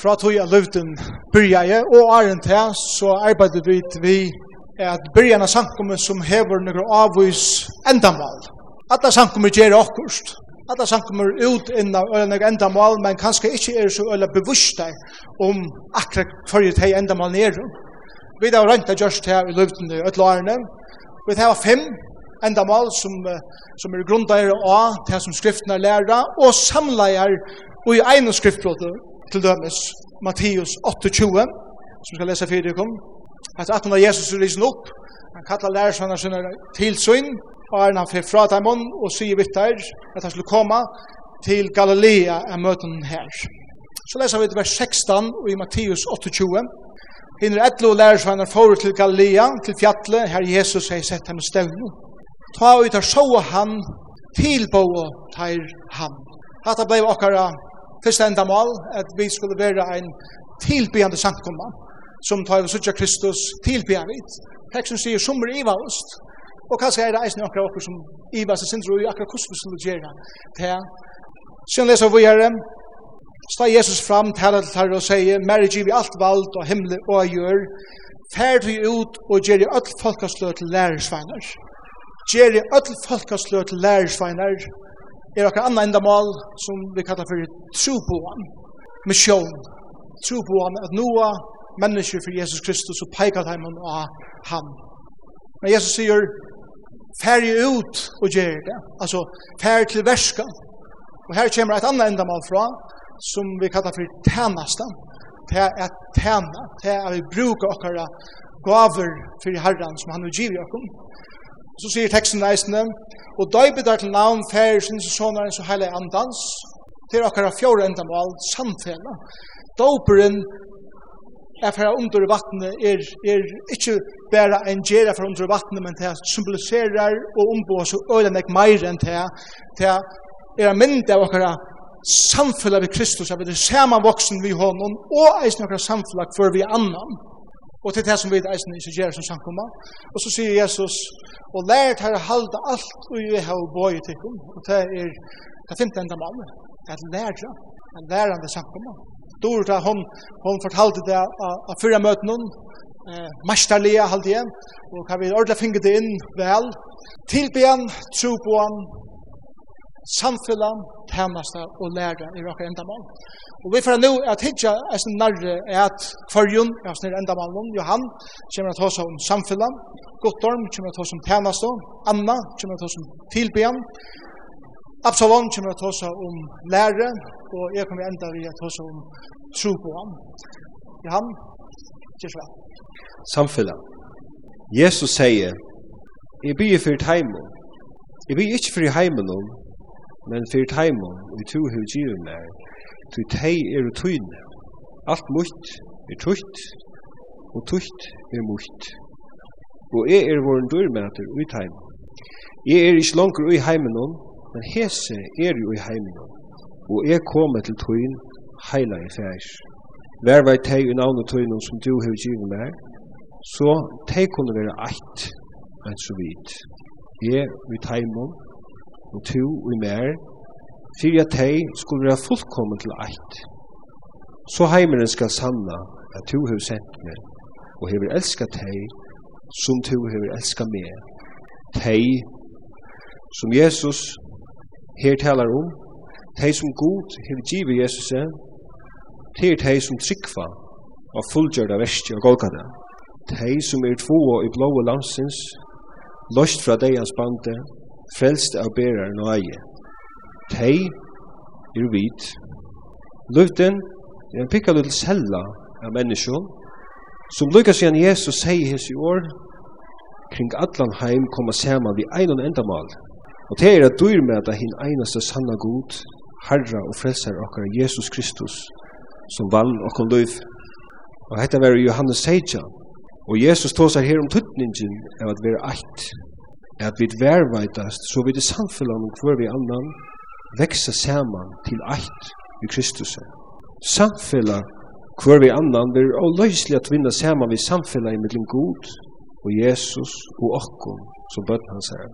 fra tog jeg løvden byrjaje, og æren til så arbeidet vi vi at byrjan av samkommet som hever noen avvis endamal. Alla samkommet gjør akkurst. Alla samkommet ut innan noen endamal, men kanskje ikke er så øyla bevusste om akkurat fyrir teg endamal nere. Vi har rønt av gjørst her i løvden i øtla Vi har fem endamal som, som er grundare av det som skriftene lærer, og samleier og i egen skriftbrottet til dømes Matteus 28, som skal lese fyrir kom. Hans at når Jesus risen opp, han kallar lærersvannar sinne til sin, og er han fyrir fra daimon, og sier der at han skulle komme til Galilea er møten her. Så leser vi til vers 16 i Matteus 28. Hinner etlo lærersvannar fyrir til Galilea, til fjallet, her Jesus hei sett ham stevnu. Ta ut og sjåa han, tilbå og teir han. Hatta blei okkara første endamål, at vi skulle være ein tilbyande samkomma, som tar oss utja Kristus tilbyar vid. Teksten sier, som er iva oss, og kanskje er det eisne akkurat okkur som iva seg sindru, i akkurat hvordan vi skulle gjøre det. Sjøn leser vi her, sta Jesus fram, taler til herre og sier, Mary giv i alt vald og himmel og gjør, ferd vi ut og gjør i öll folkaslø til lærersveinar. Gjør i öll folkaslø til lærersveinar, er okkar anna endamal som vi kallar fyrir trúbúan, misjón, trúbúan, at noa mennesker fyrir Jesus Kristus og peikar heimann og ham. Men Jesus sier, færje ut og gjer det, altså færje til verska. Og her kommer et anna endamal fra, som vi kallar fyrir tænasta, det er at tæna, det er at vi brukar okkara gaver fyrir herran som han vil givi okkom. Og så sier teksten reisende, og døybet er til navn færesens og sånaren så heile andans, til okkara fjore endamål, samfella. Døperen er fra under vattnet, er, er ikke bare en gjerra fra under vattnet, men det symboliserer og omboer så øyne meg meir enn det, det er en mynd av akkara samfella vi Kristus, at vi er samanvoksen vi honom, og eisen okkara samfella for vi annan. Og til det som vi er eisen ikke gjør som samkomma. Og så sier Jesus, og lært her halda alt og vi har boi til kom. Og det er det femte enda mann. Det er lærer, en lærende samkomma. Dorota, hon, hon fortalte det av fyrra møten hon, eh, mestarlige halde igjen, og kan vi ordentlig finne det inn vel. tilbyen, tro på han, samfella, tænasta og læra i råkar endamål. Og vi får nu at hitja es nærre at kvarjun, ja, snir endamålen, Johan, kommer at hos om samfella, Gottorm, kommer at hos om tænasta, Anna, kommer at hos om tilbyan, Absalon kommer at hos om læra, og jeg kommer enda vi at hos om tro på han. Johan, kjørsvær. Samfellan. Jesus sier, Jeg bygger for teimen. Jeg bygger ikke for heimen men fyrir teimum og tu hu givu mer tu tei eru tøyne alt mutt er tøyt og tøyt er mutt og eg er vorn dørmætur við teim eg er ikki longur í heiminum men hese er jo í heiminum. Og eg kom til tøyn heila í fæs Vær vei teg i navnet tøynum som du hev givet meg, så teg kunne være eit, men så vidt. Jeg, vi teimum, og to og mer, fyrir at hei skulle være fullkommen til eit. Så heimeren skal sanna at to hever sendt meg, og hever elska hei som to hever elska meg. Hei som Jesus her talar om, hei som god hever givet Jesus er, til hei som trikva av fullgjörda verste og golgata. Hei som er två i blåa landsins, lost fra deians bande, frelst av berar nøye. Tei er vit. Luften er en pikka lille sella av menneskjon, som lukka sian Jesus sier hes i år, kring allan heim koma saman vi einan endamal, og det er at dyr med at hin einaste sanna god, Herra og frelsar okkar Jesus Kristus, som vann okkar løyf. Og hetta var Johannes 16, og Jesus tåsar her om tuttningin av at vera eit, at vi verveitast, så vi det samfellan om hver vi annan, veksa saman til eit vi Kristus. Samfella hver vi annan, vi er løyslig at vinna saman vi samfella i middelen god, og Jesus og okkom, som bøtt hans her.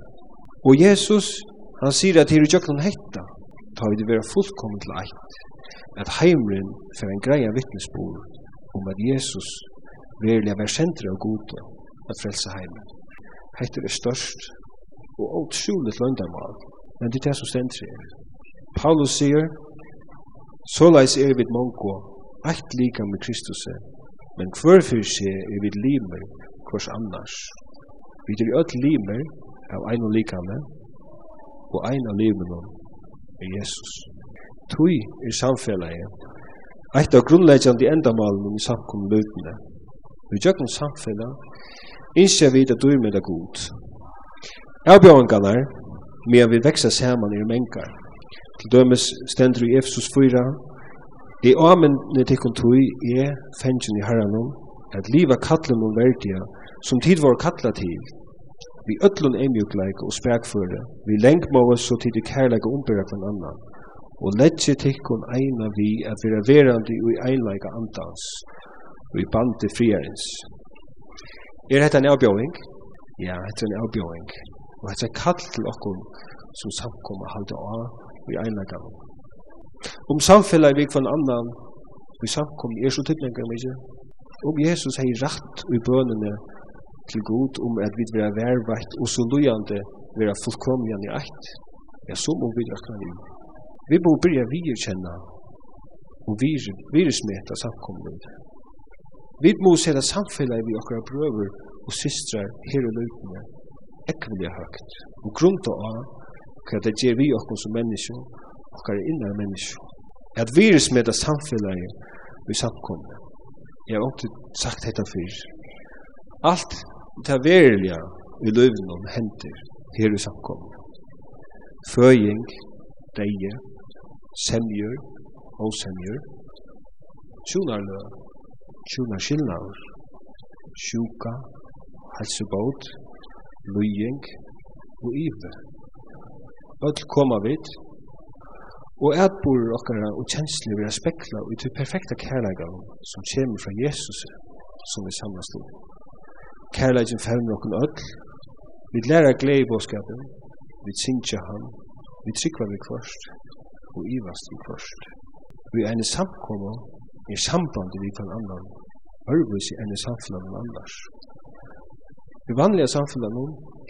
Og Jesus, han sier at her i jøkken hetta, tar vi det vera fullkommen til eit, at heimren fer en greia vittnesbord om at Jesus verilig er sentra og god at frelsa heimen. Hette er størst og utroligt løndamal, men det er det som stender her. Paulus sier, Såleis er vi mongo, eit lika med Kristus, men hver fyrir seg er vi limer, hvers annars. Vi er öll limer av ein og lika med, og ein av limer er Jesus. Tui er samfellegi, eit av grunnleggjandi endamalen i samkommunlutene. Vi gjør noen samfellet Innskje vi det dyr med det god. Avbjørngarnar, men vi veksa saman i mengar. Til dømes stendur i Efesus 4, «I amener tikkun tui er fengjen i herranum, at liva kallen om verdia, som tid var kalla til, vi ötlun emjukleik og spekføre. vi lengmåa så tid i kærleik kærleika umbyrra kvann annan, og letje tikkun eina vi at vi er verandi og i einleika andans, og i bandi friarins.» Er hetta en avbjóðing? Ja, hetta er en avbjóðing. Og hetta er kall til okkum som samkom að halda á og i Um Om samfellet vi kvann annan vi samkom er så tilnengar mykje. Om Jesus hei rætt i bønene til god om at vi vera vervært og så lojande vera fullkomligan i eit. Ja, så må vi rakna i. Vi må byrja vi kjenna og vi, vi, vi, vi, vi, Vi må det samfellet vi okkar brøver og systrar her i løytene ekvelig høgt. Og grunn til å hva det gjør vi okkar som mennesker, okkar innar mennesker. At vi er smed samfellet vi samkomne. Jeg har ikke sagt dette før. Alt det er verilige i løyven om henter her i samkomne. Føying, deie, semjør, åsemjør, sjonarløy, tjúna skilnaður, sjúka, helsubót, lujing og ive. Öll koma vit, og atbúrur okkara og kjensli vera spekla og til perfekta kærleikanum som kemur fra Jesus som vi samlast i. Kærleikin fevner okkun öll, vi læra glei i båskapen, vi synsja han, vi tryggva vi kvørst og ivast vi kvørst. Vi er en samkommun i samband við kvann annan, örvisi enn i samfunnet annars. I vanliga samfunnet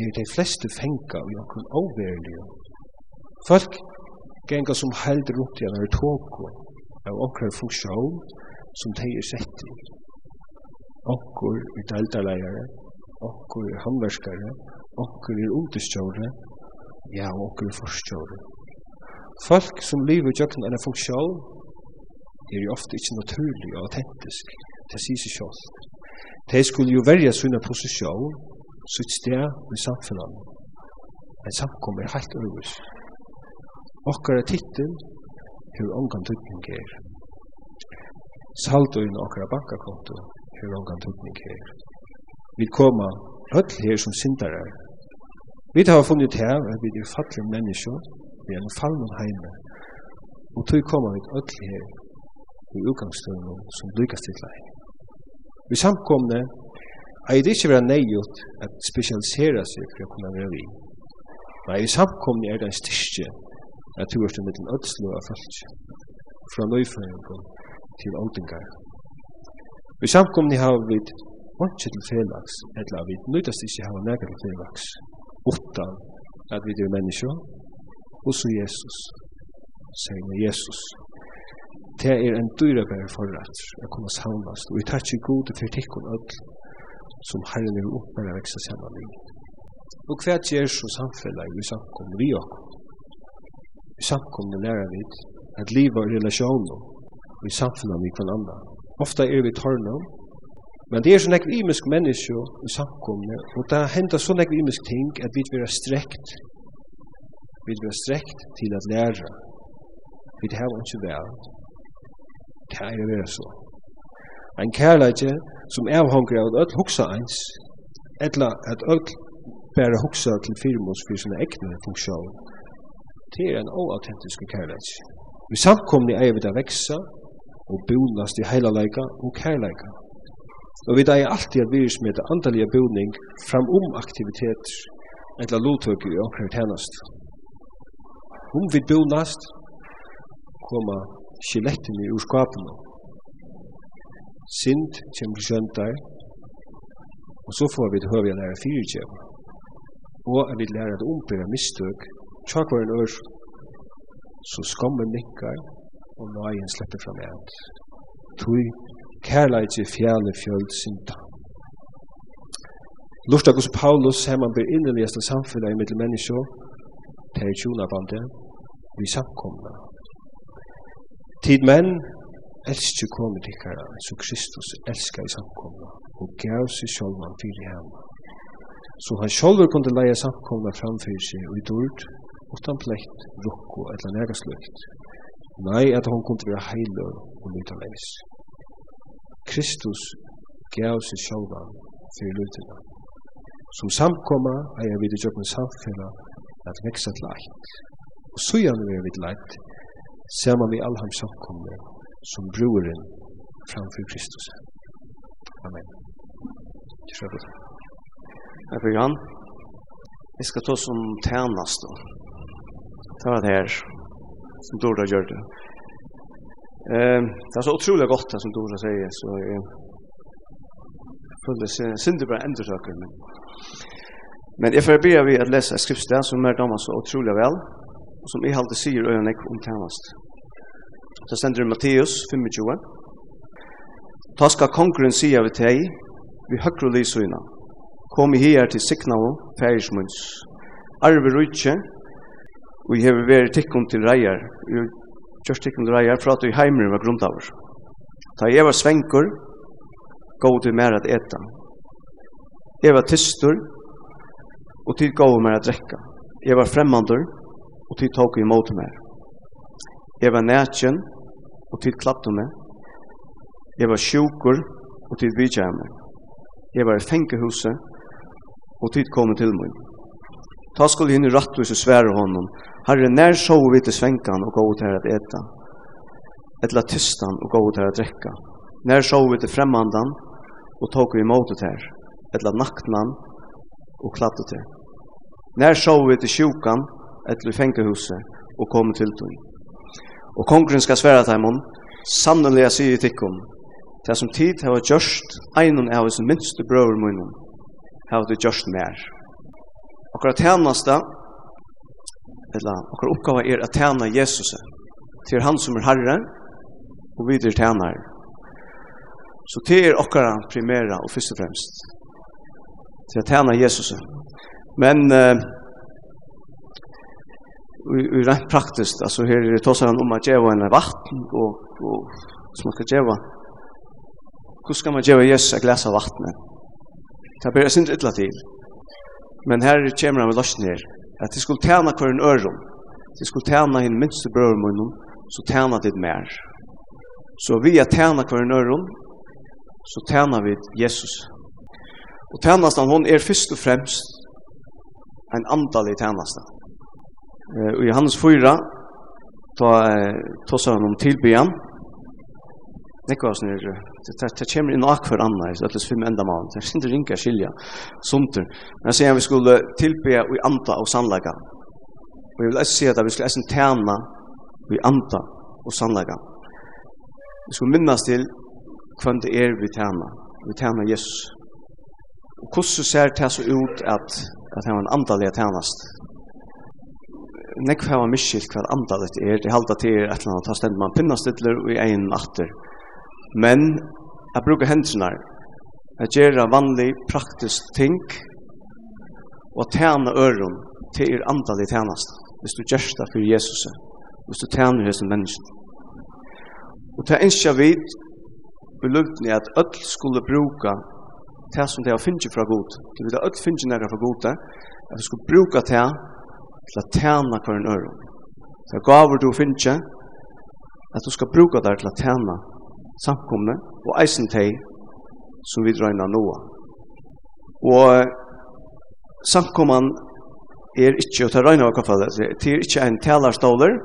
er de fleste fenga og jokken overlige. Folk genga som held rundt igjen er tåko av okker funksjon som de er sett i. Okkur er deltaleiere, okkur er handverskare, okkur er understjåre, ja, okkur er forstjåre. Folk som lever i jøkken er funksjon er jo ofte ikke naturlig og autentisk. Det sier seg selv. De skulle jo verja sina posisjon, sitt sted i samfunnet. Men samkommer er helt øvrigt. Okkara tittel hur ongan tutning er. Saldo inn okkara bankakonto hur ongan tutning er. Vi koma öll her som syndarar. Vi har funnit her at vi er fattelige menneskje vi er en fallon heime, og tog koma vi öll her i utgangstøvnene som lykkes til deg. Vi samkomne er det ikke være nøyot at spesialisere seg for å kunne være vi. Nei, vi samkomne er det en styrke at du er til mitt ødslo av folk, fra nøyføringen til åldingar. Vi samkomne har vi ikke til felaks eller vi nøytast ikke har nægget til felaks utan at vi er mennesker, og så Jesus, sier Jesus. Jesus det er en dyrebær forrætt å kunne savnast, og vi tar ikke gode for tikkun öll som Herren er oppe med å sammen i. Og hva gjør så samfellet vi samkom vi og i samkom det lærer vi at livet er relasjoner og i samfunnet vi kan andre. Ofta er vi tørne, men det er så nekv imisk menneske i samkomne, og det hender så nekv imisk ting at vi vil være strekt vi vil være strekt til at lære vi det her ikke vel Det er å være så. En kærleikje som avhonger av at öll hugsa eins, etla at alt bare hoksa til firmos for sina egne funksjon, det er en oautentisk kærleik. Vi samkomne er vi da veksa og bonast i heilaleika og kærleika. Og vi da er alltid at virus med andalige boning fram om aktivitet etla lottøk i okkur tennast. Om vi bonast, koma skelettene ur skapene. Sint kommer skjønt der, og så får vi det høve å lære fyrtjev, og jeg vil lære at ombyrra mistøk, tjak var en ør, så skammen nikkar, og nøyen slipper fram et. Tui, kærleit i fjale fjöld sinta. Lurta hos Paulus her heman ber innerligast samfunnet i mittel menneskje, til tjona bandet, vi samkomna, Tid menn, elskje komi tikkara, så Kristus elska i samkomna, og gav seg sjolvan fyrir hemma. Så han sjolver kunde leia samkomna framfyrir seg og i dord, utan plekt, rukko, eller negaslukt. Nei, at hon kunde vera heilur og lyta leis. Kristus gav seg sjolvan fyrir lytina. Som samkomma eier vi det jobben samfella at veksa til eit. Og så gjerne vi er vidt leit saman vi all hans samkomne som broren framfor Kristus. Amen. Kjører. Takk for Jan. Vi skal ta som tænast då. Ta det her som Dora gjør det. Eh, det er så utrolig godt det som Dora sier, så jeg føler seg synder bare endersøker. Men, men jeg får be ved å lese et skriftsted som er damer så utrolig vel og som jeg alltid sier øyne jeg om tjenest. Så sender du Matteus 25. Ta skal kongren sier vi teg, vi høyre lysøyna. Kom i her til sikna og færismunds. Arve rujtje, og jeg har vært tikkum til reier, og gjørst tikkum til reier, for at du heimer var grunntaver. Ta jeg var svenkur, gå til mer at eta. Jeg var tystur, og til gå mer at drekka. Jeg var fremmandur, og tid tok imot meg. Jeg var nætjen, og tid klappte meg. Jeg var sjukur, og tid vidtjær meg. Jeg var i fengehuset, og tid kom til meg. Ta skulle hinn i rattvis og svære honom. Herre, nær så vi til svenkan og gå ut her at eta. Etla tystan og gå ut her at drekka. Nær så vi til fremmandan og tok vi motet her. Etla naknan og klattet her. Nær så vi til sjukan eller i fengehuset og komme til dem. Og kongren skal svære til dem, sannelig jeg sier til dem, det som tid har gjørst en av hans minste brøver munnen, har det gjørst mer. Akkurat tjeneste, eller akkurat oppgave er at tjene Jesus, til han som er herre, og videre tjener. Så det er akkurat primæra og først og fremst, til å tjene Jesus. Men uh, i rent praktiskt alltså här är det tossar han om att ge en vatten och och som ska ge Hur ska man ge Jesus ett glas av vatten? Det blir synd illa till. Men här kommer han med loss ner. Att det skulle tjäna kvar en öron. Det skulle tjäna en minsta bror så tjäna det mer. Så vi att tjäna kvar en öron så tjäna vi Jesus. Och tjänastan hon är först och främst en andalig tjänastan. Og i Johannes 4, ta tosa han om tilbyan. Nekva oss nere, det kommer inn akk for anna, så alles fem enda mann, det er ikke ringa skilja, sumter. Men jeg sier vi skulle tilbya i anta og sannlaga. Og jeg vil eisen si at vi skulle eisen tjena i anta og sannlaga. Vi skulle minnas til hvem det er vi tjena, vi tjena Jesus. Og hvordan ser det så ut at, at han var en andalig tjenest? nekv man miskilt hver andalet er, det halda til er et eller annet, da stender man pinnastidler og i ein atter. Men jeg bruker hendene, jeg gjør vanlig, praktisk ting, og tjene øren til er andalig tjenest, hvis du gjør det for Jesus, hvis du tjener hos en menneske. Og det er ikke vi beløpende at ødel skulle bruke det som det har finnet fra god. Det vil ødel finnet nærmere fra god, at vi skulle bruke det til å tjene hver en øron. Så gaver du finnkje, at du skal bruke der til å tjene samkomne, og eisen til som vi drar inn av noe. Og samkomman er ikke, og ta røyna hva fall, det er ikke en talarståler,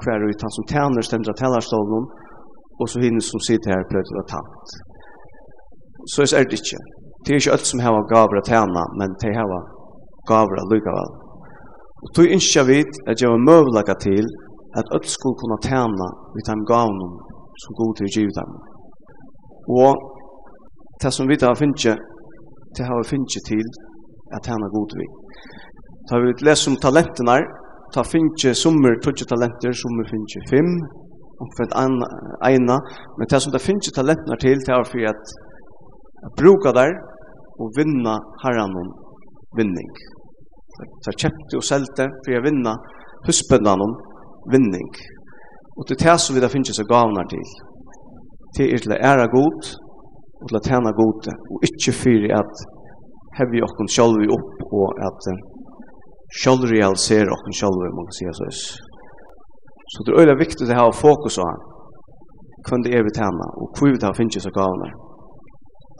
hver ut han som tjener stendra talarstålen, og så hinner som sitter her prøver til å ta. Så er det ikke. Det er ikke alt som har gaver å tjene, men det har gaver å lykka vel. Og tog ønsker vidt at jeg var møvelaga til at øl skulle kunne tjene vi dem gavnum som god til givet dem. Og det som vi da finner, det har vi finner til at tjene god vi. Da vi leser om talentene, ta finner sommer 20 talenter, sommer finner fem, og for et ena, men det som det finner talentene til, det er for at bruka der og vinna herran vinning. Så kjøpte og selte for å vinne husbøndene om vinning. Og det er det som vi da finner seg gavner til. Det er til å ære god og til å tjene god og ikke for at hevi okken sjølv opp og at sjølv realiserer okken sjølv, man kan si så. Så det er øyla viktig å ha fokus på hvem det er vi tjener og hvor vi da finner seg gavner.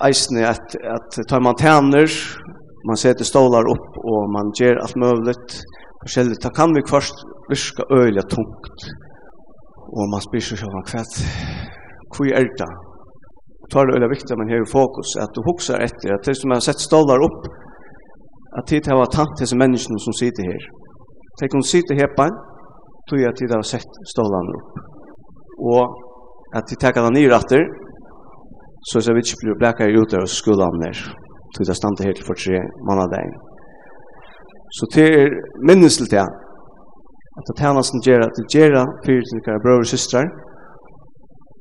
Eisen er at, at tar man tjener man sätter stolar upp och man ger allt möjligt. Forskjellig, ta kan vi först viska öliga tungt. Och man spyr sig själva kvätt. Hvor er det? Tar det öliga viktigt att man har fokus, att du huxar efter, att det som man har sett stolar upp, att tid har tant till människorna som sitter här. Tänk om sitter här på en, tog jag tid har sett stolarna upp. Och att de tackar den nyrratter, så att vi inte blir bläckare ut av skolan där til det stande her til for tre mannadagen. Så det er minnes til det, at det tjener som gjør at det gjør fyrir til dere brøver og systrar,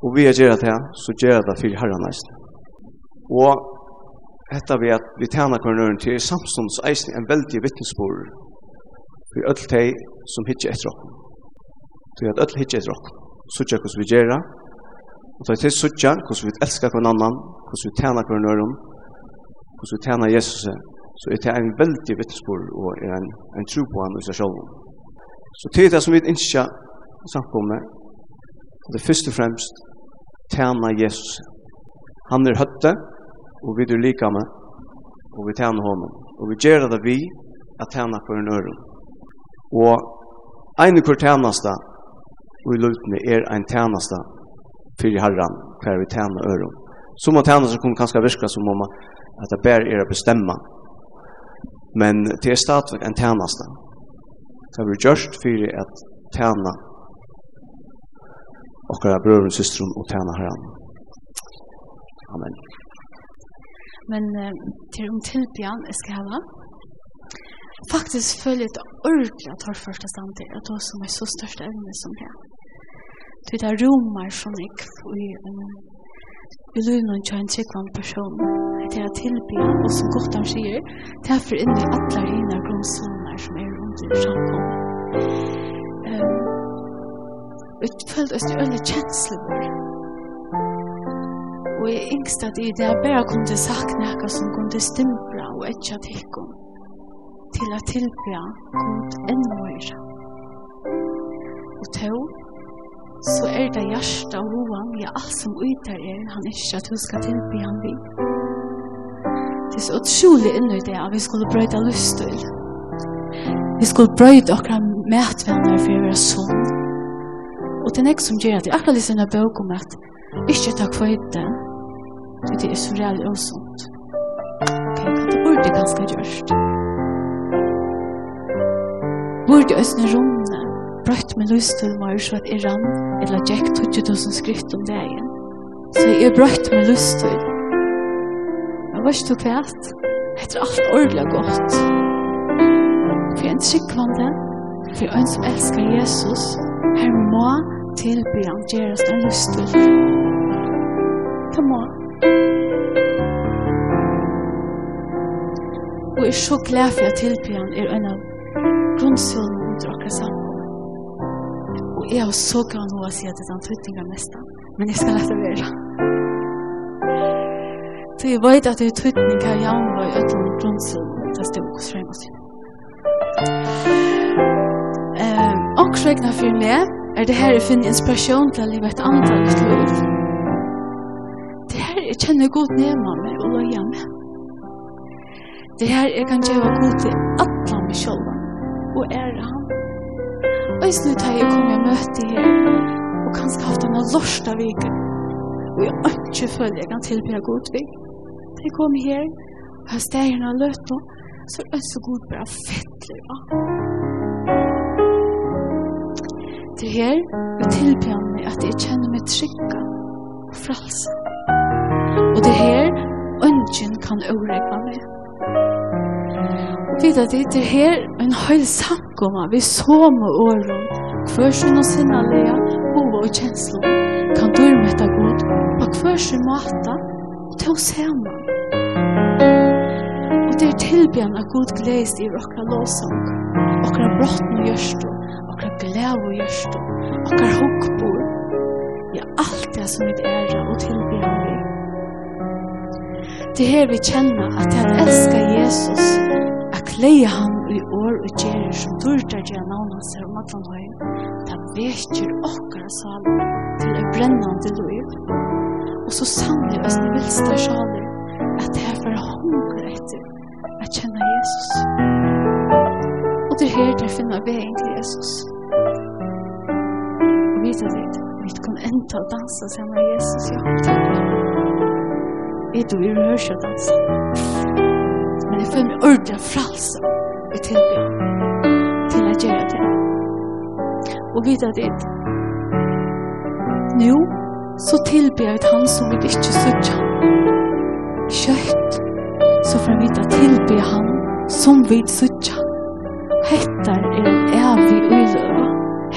og vi gjør det her, så gjør det fyrir herren næst. Og dette vi at vi tjener hverandre til samstånds eisen en veldig vittnesbord for alle de som hittir etter oss. Så at alle hittir etter oss. Så gjør vi gjør det, og så er det suttja, hvordan vi elskar hver annan, hvordan vi tjener hverandre, hvordan vi tjener Jesus så er det en veldig vittnesbord og er en, en tro på han i seg selv. Så til det som vi ikke samkommer, det er først og fremst tjener Jesus. Han er høtte, og vi er like med, og vi tjener honom. Og vi gjør det vi at tjener for en øren. Og en av hver tjeneste og i løtene er en tjeneste fyrir herran hver vi tjener øren. Som å tjene seg kunne kanskje virke som om man at det bare er å bestemme. Men det er stadigvæk en tjeneste. Det blir gjørst for at tjene okkara brødren, systeren og tjene herran. Amen. Men eh, til om tilbyen jeg skal hava, faktisk føler jeg et ordentlig at har første stand til at det som er så største evne som her. Du vet, det er romer som jeg i en i lønnen til en tryggvann person til å tilby og som godt han sier, til å forindre alle hina grunnsoner som er rundt i samkommet. Um, og jeg følte oss til øyne kjensler vår. Og jeg yngste at i det jeg bare kunne sagt noe som kunne stimpla og etja tilkom til å tilby kunne enn mer. Og to, så er det hjertet og hoen i alt som ytter er han ikke at hun skal tilby han vidt. Det er så utrolig inne i det at vi skulle brøyde livsstil. Vi skulle brøyde okra mætvenner for å være sånn. Og det er nek som gjør at det er akkurat lyser en bøk om at ikke takk for det, for det er så reall og sånt. Ok, det burde ganske gjørst. Burde østene romne, brøyt med livsstil var så at Iran eller Jack 20 000 skrift om det igjen. Så jeg brøyt med livsstil Men vet du hva? Etter alt ordentlig godt. For en tryggvande, for en som elsker Jesus, her må tilby han gjøres lyst til. Det må. Og jeg er så glad for at tilby han er en av grunnsynet mot dere sammen. Og jeg har så glad nå å si at det er en tøytning av nesten. Men jeg skal lette være. Så jeg vet at det er tøytning av jaunva i øtlen grunnsen, det stod hos frem og til. Åkregna for meg er det her jeg finner inspirasjon til å leve et andre litt liv. Det her jeg kjenner godt nema meg og loja meg. Det her jeg kan gjøre god til alle meg selv og ære han. Og i snitt har jeg kommet og møte her og kanskje haft en lorsta vik og jeg har ikke føler jeg kan tilbyr god vik at jeg kom her, og jeg steg henne løt nå, så er det så god bra fettler, ja. Det her er tilbyr meg at jeg kjenner meg trygga og fralsa. Og det her, ønsken kan overregna meg. Og vidt at det er her en høy samkomma vi så med åren, hver sin og sinna lea, hova og kjenslo, kan dyrmetta god, og hver sin mata, og ta oss hemma. Det er tilbjørn av god gledes i okra låsang, okra brottne gjørstå, okra glæv og gjørstå, okra hokkbor, ja, alt det som vi æra og tilbjørn vi. Det her vi kjenner at jeg elsker Jesus, at kleie han i år og gjerer som dyrtar til navn hans her om at han høy, det vekker okra saler til en brennande liv, og så sannlig hvis ni vilster saler, at det er for at kjenne Jesus. Og det er her der finner veien til Jesus. Og vite litt, vi kan enda å danse sammen med Jesus Ja, hjertet. Jeg tror vi rører seg å danse. Men jeg føler meg ordentlig fralse og tilbyr til å gjøre det. Og vite litt, nå så tilbyr jeg han som vi ikke sørger. Kjøtt så får vi ta tilbe han som vi søtja. Hetta er en evig uiløva.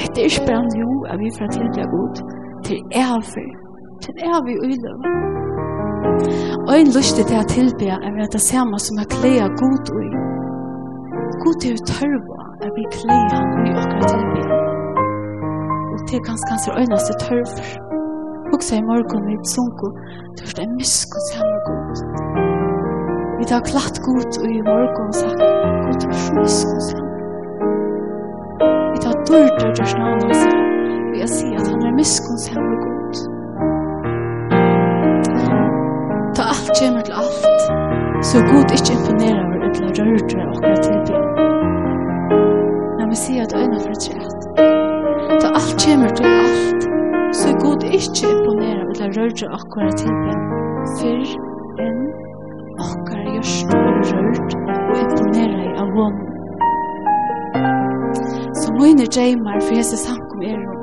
Hetta er ikke bare jo at vi får tilbe god til evig, til evig uiløva. Og en lyst til å tilbe er at det samme som er klea god ui. God er tørva at vi klea han ui okra tilbe. Og det er ganske hans øynaste tørver. Og så i morgon vi sunko, tørst en miskunn samme god. Vi tar klatt godt og i morgen og sagt, godt pris hos ham. Vi tar dyrt og gjørs navn og ham. Vi har sett at han er miskons ham og god. Ta alt kommer til alt, så god ikke imponerer over et eller rørte og akkurat tilbyr. Når vi sier at øyne for et rett. Ta alt kommer til alt, så god ikke imponerer over et eller rørte og akkurat tilbyr. Fyrr gjørst og rørt og imponerer av hånden. Så mine dreymar for Jesus samkom er jo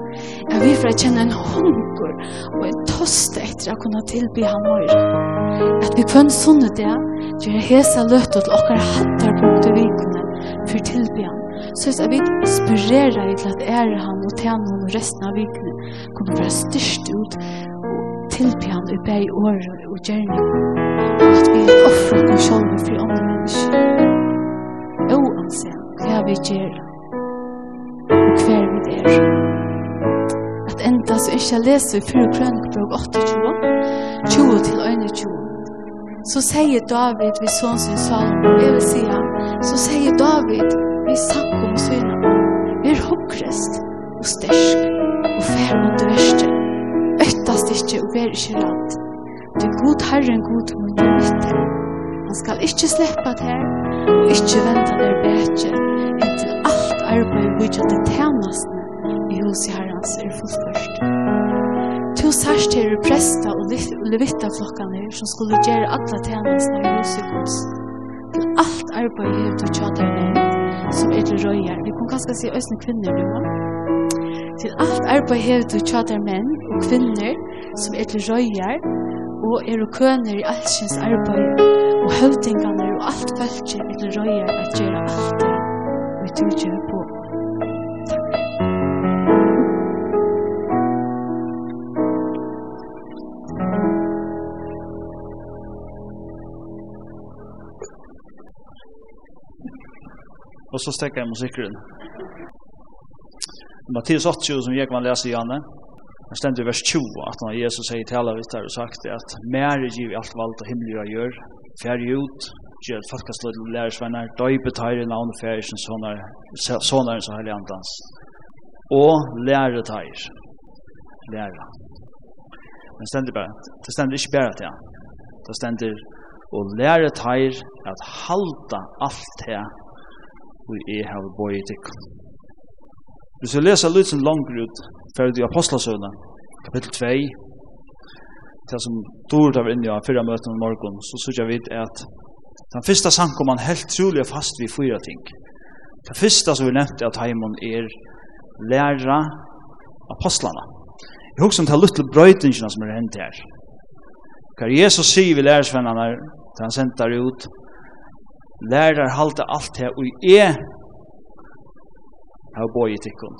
er vi for å kjenne en hunger og en toste etter å kunne tilby han vår. At vi kvann sånne det, gjør hese løtta til okkar hattar punkt i vikene for tilby han. Så jeg vil spirere i til at ære han og tjene han resten av vikene kommer fra styrst ut og tilby han i beg året og gjerne offra deg sjálv for andre mennesker. Oansett hva vi gjør og hver vi er. At enda så ikke leser i fyrir krønnebrok 28, 20 til 21. Så sier David vi sånn sin salm, jeg vil si han, så sier David vid sakkom syna, vi er hopkrest og stersk og færmant verste, øttast ikkje og ver ikkje rand. Du er god Herren god mun du mitt. Han skal ikke slippe til, og ikkje vente ned betje, inntil alt arbeid vi gjør til tjenestene i hos i Herrens er fullførst. To sørst her er prester og levittaflokkene som skulle gjøre alle tjenestene i hos i hos. Til alt arbeid gjør til tjater ned, som er til røyer. Vi kan kanskje si øsne kvinner nu, Til alt arbeid gjør du tjater menn og kvinner som er til røyer, og er og køner i allsins arbeid, og høvdingene og alt fölkje er til røyer at gjøre alt det vi tog på. Og så stekker jeg musikkeren. Mattias 8, som jeg kan lese i Janne. Det stender i vers 20 at når Jesus sier til alle vittar og sagt at mer er givet alt valgt og himmelig å gjøre, fjerde ut, gjør et falkastlød og lærersvenner, døype tar i navn og fjerde som sånne, sånne som hellig andans. Og lære tar, lære. Men det stender bare, det stender ikke bare til han. Det stender og lære tar at halda alt det og jeg har bøyet ikke. Hvis vi leser litt sånn langt ut, fyrir de apostlasøvna, kapittel 2, det som dår inn inni av fyrra møten om morgen, så synes jeg vidt at den første sankom man helt trolig fast vid fyra ting. Det første som vi nevnte at heimon er læra apostlarna. Jeg husker om det er litt brøytingene som er hendt her. Hva Jesus sier vi lærersvennerne, han sender ut, lærer halte alt det, og jeg Jeg har boi i tikkun.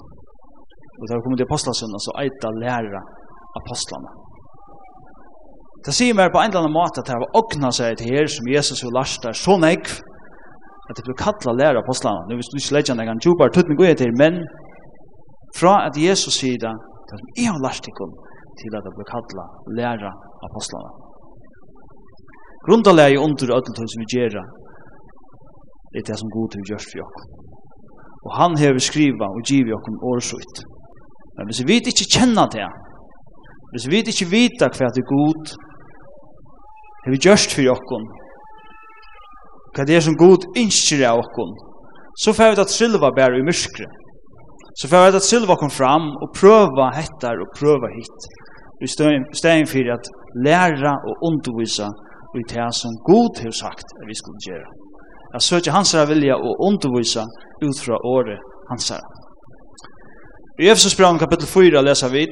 Og da vi kommer til apostlasunna, så eita læra apostlana. Det sier meg på en eller annen måte at det var åkna seg til her som Jesus og Lars der så nekv at det blir kattla læra apostlana. Nå hvis du ikke legger en djupar tutt gøy til, men fra at Jesus sier det, det som jeg har Lars tikkun, til at det blir kattla læra apostlana. Grundalega under ödlentøy som vi gjerra er det som god til vi gjørs for jokken. Og han hever skriva og givi okkom årsut. Men hvis vi ikke kjenner det, hvis vi ikke vita hva det er god, Vi gjørst for okkom, hva det er som god innskir av okkom, så får vi at silva bære i myskre. Så får vi at silva kom fram og prøva hettar og prøva hit. Vi stein for at læra og undervisa og i det som god har sagt at vi skulle gjøre. Jeg søker hans her vilja og undervisa ut fra året hansara. I Efesus brev kapittel 4 leser vi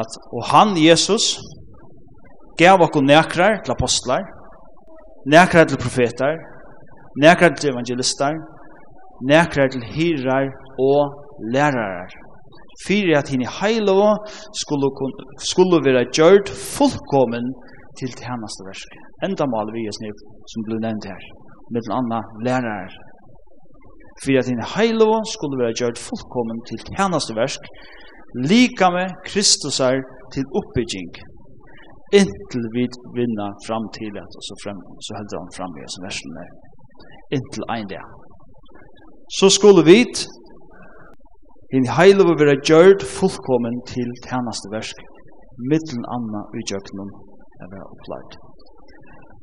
at og han, Jesus, gav okkur nekrar til apostlar, nekrar til profetar, nekrar til evangelistar, nekrar til hirar og lærarar. Fyrir at hinn i heilova skulle, skulle vera gjørt fullkommen til tjeneste versk. Enda mal vi er snitt som blir nevnt her med en annan lærere. For at din heilov skulle være gjort fullkommen til tjeneste versk, lika med Kristus er til oppbygging, inntil vi vinner fram til at, og så, frem, så helder han fram i som versen er, inntil en dag. Så skulle vi din heilov være gjort fullkommen til tjeneste versk, mittelen anna i jøknum er opplagt.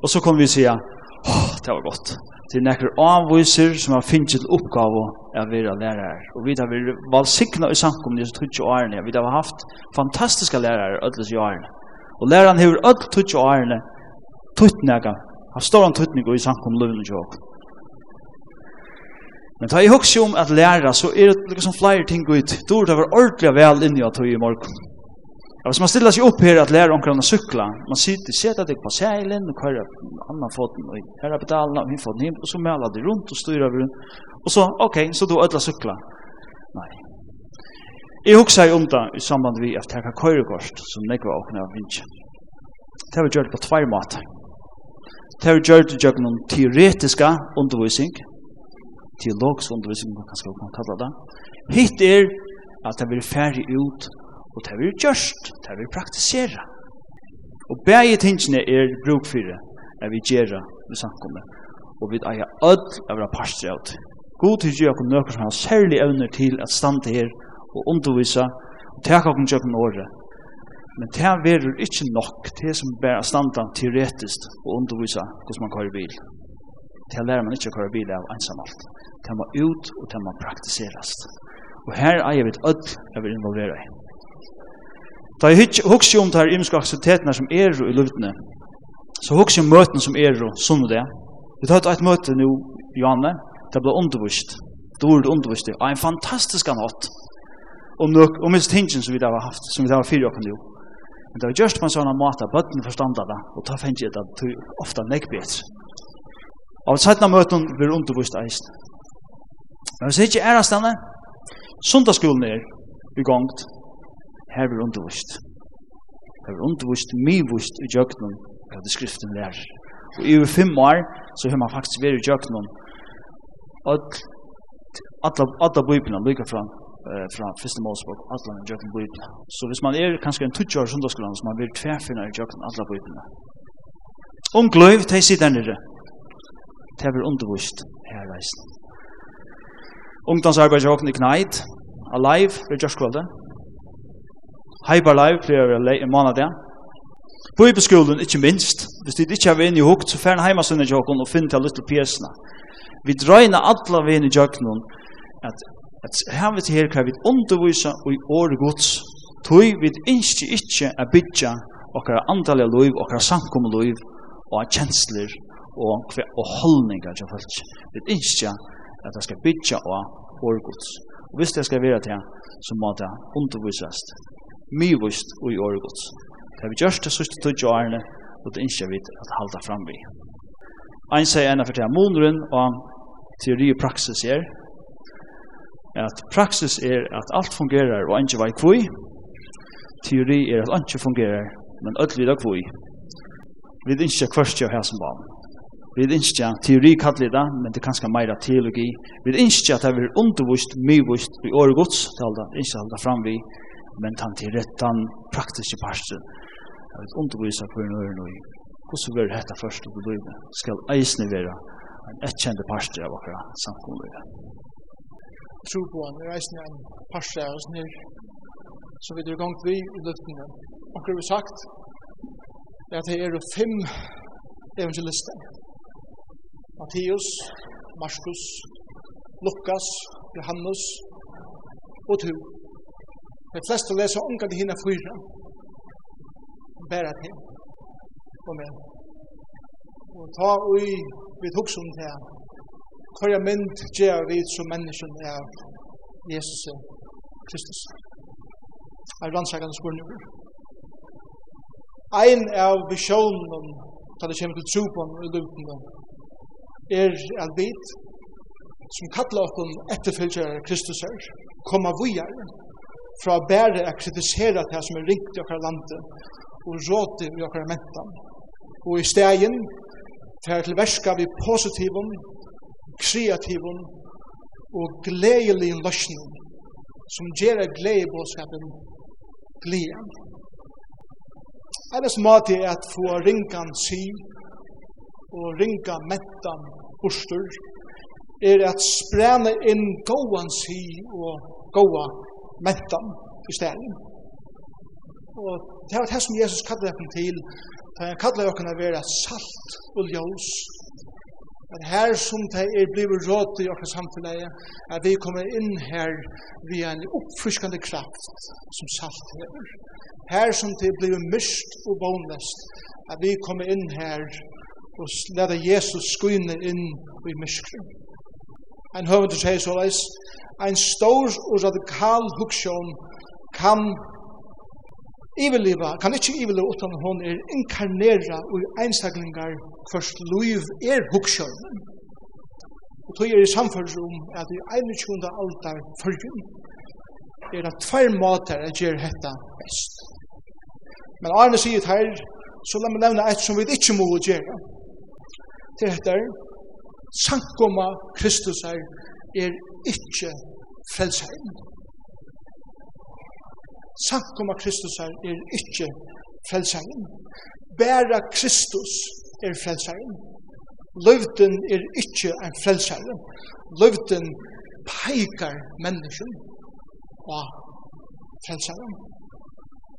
Og så kan vi sige, Åh, det var godt. Det er nekker avviser som har finnet til oppgave av å være lærere. Og vi har vært valgsikna i samkomne i 20 årene. Vi har haft fantastiske lærere ødels i årene. Og læreren har ødel 20 årene tøytnega. Har stor en tøytning i samkomne løvende til årene. Men ta i hugsi om at lærere så er det liksom flere ting ut. Dår det var ordentlig vel inni at tog i morgen. Ja, hvis man stiller seg opp her at lærer omkring å sykla, man sitter, setter deg på seilen, og kører annan foten, og her er pedalen, og hun foten hjem, og så maler de rundt, og styrer rundt, og så, ok, så du ødler sykla. Nei. Jeg husker jeg om det i samband med at jeg har køyrekost, som jeg var åkne av vindsje. Det har vi gjort på tvær måter. Det har vi gjort gjennom teoretiska undervisning, teologisk undervisning, man kan skal kalle det. Hitt er at det blir ferdig ut Og det vil gjørst, det vil praktisera. Og begge tingene er bruk for det, er vi gjerra i samkommet. Og vi eier ødel av våre parster av det. God til gjør kom nøkker som har særlig evner til at stande her og undervisa og teka kom gjør kom året. Men det verur ikke nok til som bare standa teoretisk og undervisa hvordan man kører bil. Det lærer man ikke å kører bil av ensamalt. Det må ut og det må praktiseres. Og her eier vi et ødel av vil involvera i. Da jeg hugsi om det her imiske aktiviteterna som er i løvdene, så hugsi om møtene som er og sånn det. Vi tar et møte nå, Johanne, det ble undervist, Det ble undervist, og en fantastisk anhatt om nok, om minst tingene som vi da har haft, som vi da har fyrir åkken nå. Men det var just på en sånn måte, bøttene forstanda det, og ta jeg det til ofta nekbet. Av sætna møten blir undervist eisen. Men hvis jeg ikke er av stedet, sundagsskolen er i gongt, her er undervist. Her er undervist, mivust i djøknum, hva det skriften lærer. Og i over fem år, så har man faktisk vært i djøknum, alle bøybina, lykka fra eh fra første Mosebok alle den jöken bibeln. Så hvis man er kanskje en tutjar söndagsskolan så man vill tvärfinna i jöken alla bibeln. Om glöv till sidan nere. Det blir undervist her reisen. Ungdomsarbeid i knait, alive, det är just kvällen. Hyper Live flere en måned der. Bibelskolen, ikke minst. Hvis du ikke har vært inne i hukt, så færre hjemme sønne jokken og finne til litt pjesene. Vi drøyner alle vi inne i jokken at, at her vi til her kan vi undervise og i året gods. Tøy vi ikke ikke er bygge okkara andalige liv, okkara samkomne liv og kjensler og, og holdninger til folk. Vi ikke at det skal bygge og året gods. Og hvis det skal være til, så må det undervises mivust og i åregods. Det har vi gjørst det sørste tøtje årene, og det innskjer vi at halda fram vi. Ein sier enn for det monren, og teori og praksis er, at praksis er at alt fungerer og ikke vei kvui, teori er at alt fungerer, men ødelig da kvui. Vi er ikke kvørst jo her som barn. Vi er ikke teori kallir det, men det er kanskje meira teologi. Vi er ikke at det er undervist, mye vist, vi åregods, det er ikke halda fram vi, men han til rettan praktiske parsten jeg vet undervisa for en øren og hvordan vil dette først og bedøyde skal eisne være en etkjente parster av akkurat samkommet Jeg tror på han er eisne en parster av oss nir som vi drar gongt vi i luftene akkurat vi sagt er at det er fem evangelister. Matteus, Markus, Lukas, Johannes og Tur. De fleste leser unga til hinna fyra. Bæra til. Og med. Og ta ui vid hoksom til henne. jeg mynd gjør vi som mennesken er Jesus Kristus. Er landsakan spurningur. Ein av visjonen da det kommer til trupon og lukten er at vi som kallar okkur etterfylgjare Kristus her, koma vujar, fra bære å kritisere det som er ringt i okkar landet og råte i okkar mentan. Og i stegen fer til verska vi positivum, kreativum og gledelig løsning som gjør gledebådskapen glede. Ellers måte er at få ringan sy og ringa mentan bostur er at sprene inn gåan sy og gåa mentan i stedet. Og det er det som Jesus kallar dem til, da han kallar dem å være salt og ljós. Men her som det er blivet råd i åkne samfunnet, at vi kommer inn her via en oppfriskande kraft som salt hever. Her som det er blivet myst og bånlest, at vi kommer inn her og lade Jesus skyne inn i myskren. En høvende sier så leis, ein stor og radikal hugsion kan ivelliva, kan ikkje ivelliva utan hon er inkarnera og einstaklingar først luiv er hugsionen. Og tog er i samfunnsrom at i 21. aldar fyrrjum er det tvær måter at gjer hetta best. Men Arne sier her, så la meg nevne eit som vi ikkje må gjøre. Det heter, sankoma Kristus er er ikkje frelsaren. Samkomma Kristus er ikkje frelsaren. Bæra Kristus er frelsaren. Løvden er ikkje en frelsare. Løvden peikar mennesken og frelsaren.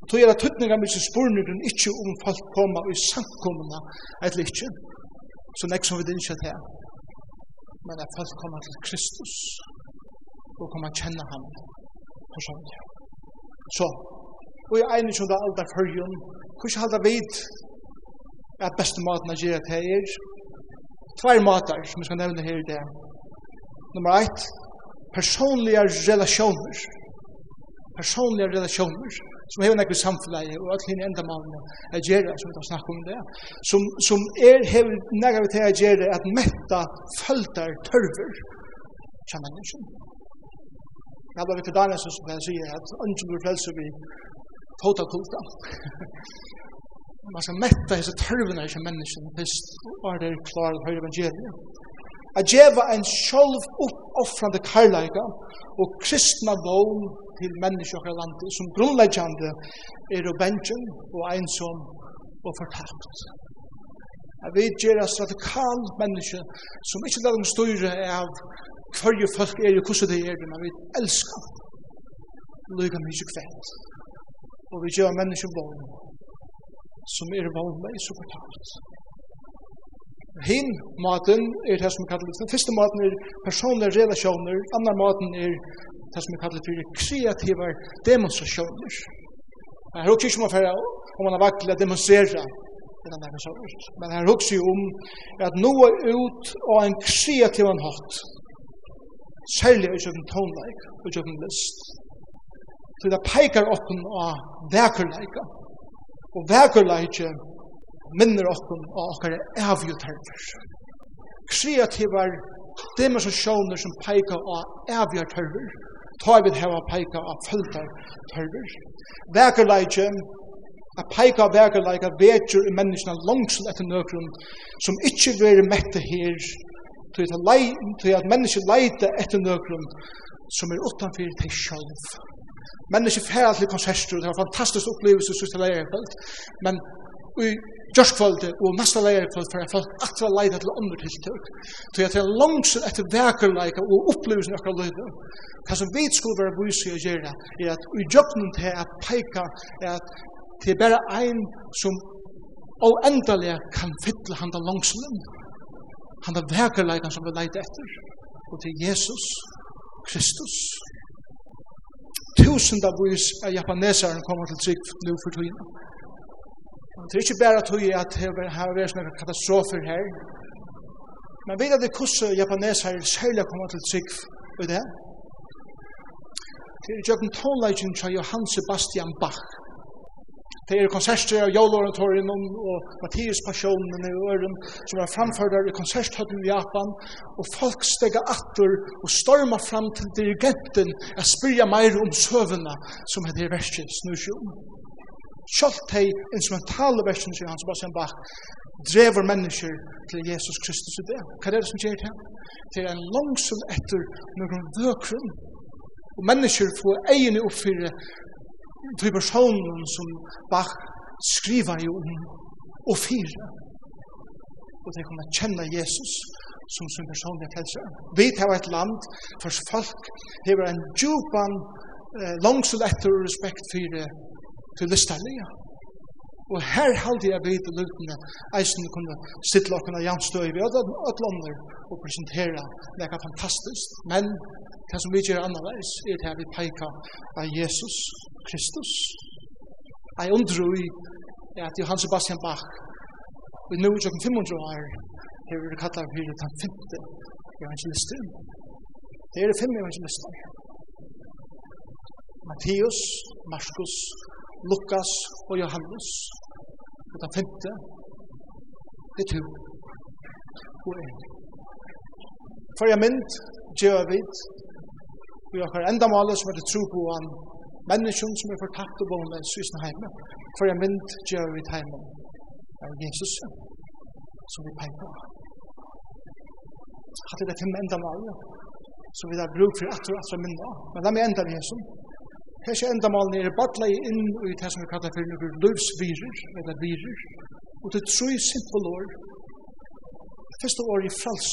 Tog er at tøtninga mye spurningren ikkje om folk koma i samkommuna eller ikkje. Så nek som vi din kjøtt her men at folk koma til Kristus og koma at kjenne ham personlig. Så, og i ene som det er alt er førjen, hvordan halda vid at beste maten å gjøre til er tvær mater som vi skal nevne her i det. Nummer ett, personlige relasjoner. Personlige relasjoner som hever nekker samfunnet og alle henne enda mannene er gjerra, som vi tar snakk om det, som, som er hever nekve til er gjerra at metta føltar tørver kjenner mennesken Jeg var til Danielsen som jeg sier at ønsken blir frelse vi tåta kulta. Man skal metta hese tørvene i mennesken hvis er det klar å høre evangeliet a djeva en sjolv uppoffrande karlaika og kristna vogn til menneskjokkar landi som grunnleggjande er og bensjen og einsom og fortapt. A vi gjerra stratikal menneske som ikkje lader dem styre av hverje folk er og hvordan det er, men vi elskar lyga mykje kveld. Og vi gjør menneske vogn som er vognleis og fortapt hin maten er det som kallar den første maten er personlige relationer, andre maten er det som kallar for kreativa demonstrationer. Her hugsa ikke om å fære om man har vakla demonstrera enn han er så ut. Men her hugsa jo om at noe ut og en kreativ han hatt særlig i sjøkken tonleik og sjøkken list. Så det peikar oppen av vekerleika. Og vekerleika minner okkum og okkar avgjøterver. Kreativar demonstrasjoner som peikar av avgjøterver, ta vi heva peika av føltarterver. Vekerleikje, a peika av vekerleikje vetjur i menneskene langsen etter nøkron, som ikkje veri mette her, til at menneskje leite etter nøkron, som er utanfyr til sjálf. Menneskje færa til konserter, det var fantastisk opplevelse, synes jeg, men i gjørskvalde og næsta leir for for folk atra leida til andre tiltøk. Så jeg tar langsen etter vekerleika og opplevelsen akkurat løyda. Hva som vi skulle være vysi å gjøre er at i jøknum til at peika er at det er bare ein som oendelig kan fytle handa langsen han da vekerleika som vi leida etter og til Jesus Kristus. Tusen av vis av japanesaren kommer til trygg nu for tøyna. Det er ikke bare tog at det har vært noen katastrofer her, men vet at det hvordan japaneser særlig kommer til trygg i det? Det er jo en tonlegging fra Johann Sebastian Bach. Det er konserter av Joloratorinum og Mattias Passionen i Øren som er framført i konserthøtten i Japan og folk steger atter og stormer fram til dirigenten og spyrja meir om søvnene som er det verste snusjon. Kjolt hei instrumentale versjonen sier han, Sebastian Bach, drever mennesker til Jesus Kristus i det. Hva er det som gjør det? Det er en langsel etter noen vøkron. Og mennesker får egene oppfyre til personen som Bach skriver jo om og fyre. Og det kommer kjenne Jesus som sin personlige frelser. Vi tar et land for folk har en djupan eh, langsel etter respekt for til listarlega. Og her halde jeg vidt og lutene eisen kunne sitte lukken av jernstøy vi öll lander og presentera nekka fantastisk. Men det som vi gjør annerledes er det vi peker av Jesus Kristus. Jeg undrer i at Johan Sebastian Bach i nu i 500 år her hever vi kallar fyrir den femte evangelisten. Det er det fem evangelister. Matteus, Markus, Lukas og Johannes. Og den femte, det er to og en. For jeg mynd, gjør vi vi har hver enda maler som er det tro på han, menneskjon som er fortapt og boende i sysen heime. jeg mynd, gjør vi heime av Jesus som vi peker på. Hatt det er fem enda maler som vi har bruk for at og at og minna. Men la meg enda vi Jesus. Hesse endamalen er badlei inn i det som vi kallar for noen løvsvirer, eller virer, og det er tru simpel år. Første år i frals.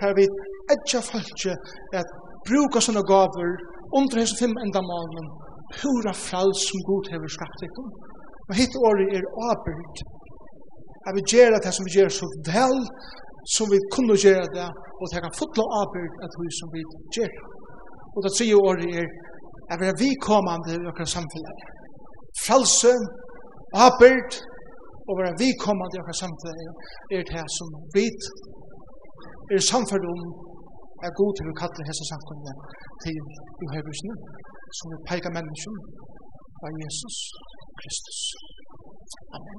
Her vi edja falskje at bruka sånne gaver under hese fem endamalen, pura frals som god hever skapt ikon. Men hitt året er avbyrd. at vi gjerra det som vi gjerra så vel, som vi kunne gjerra det, og det kan fotla avbyrd at vi som vi gjerra. Og det tredje året er at være vikommande i okra samfunnet. Fralse, abert, og vi være vikommande i okra samfunnet er det som vit er samfunnet om er god til å kalle hese samfunnet til uhebrusene som vi peika menneskene av Jesus Kristus. Amen.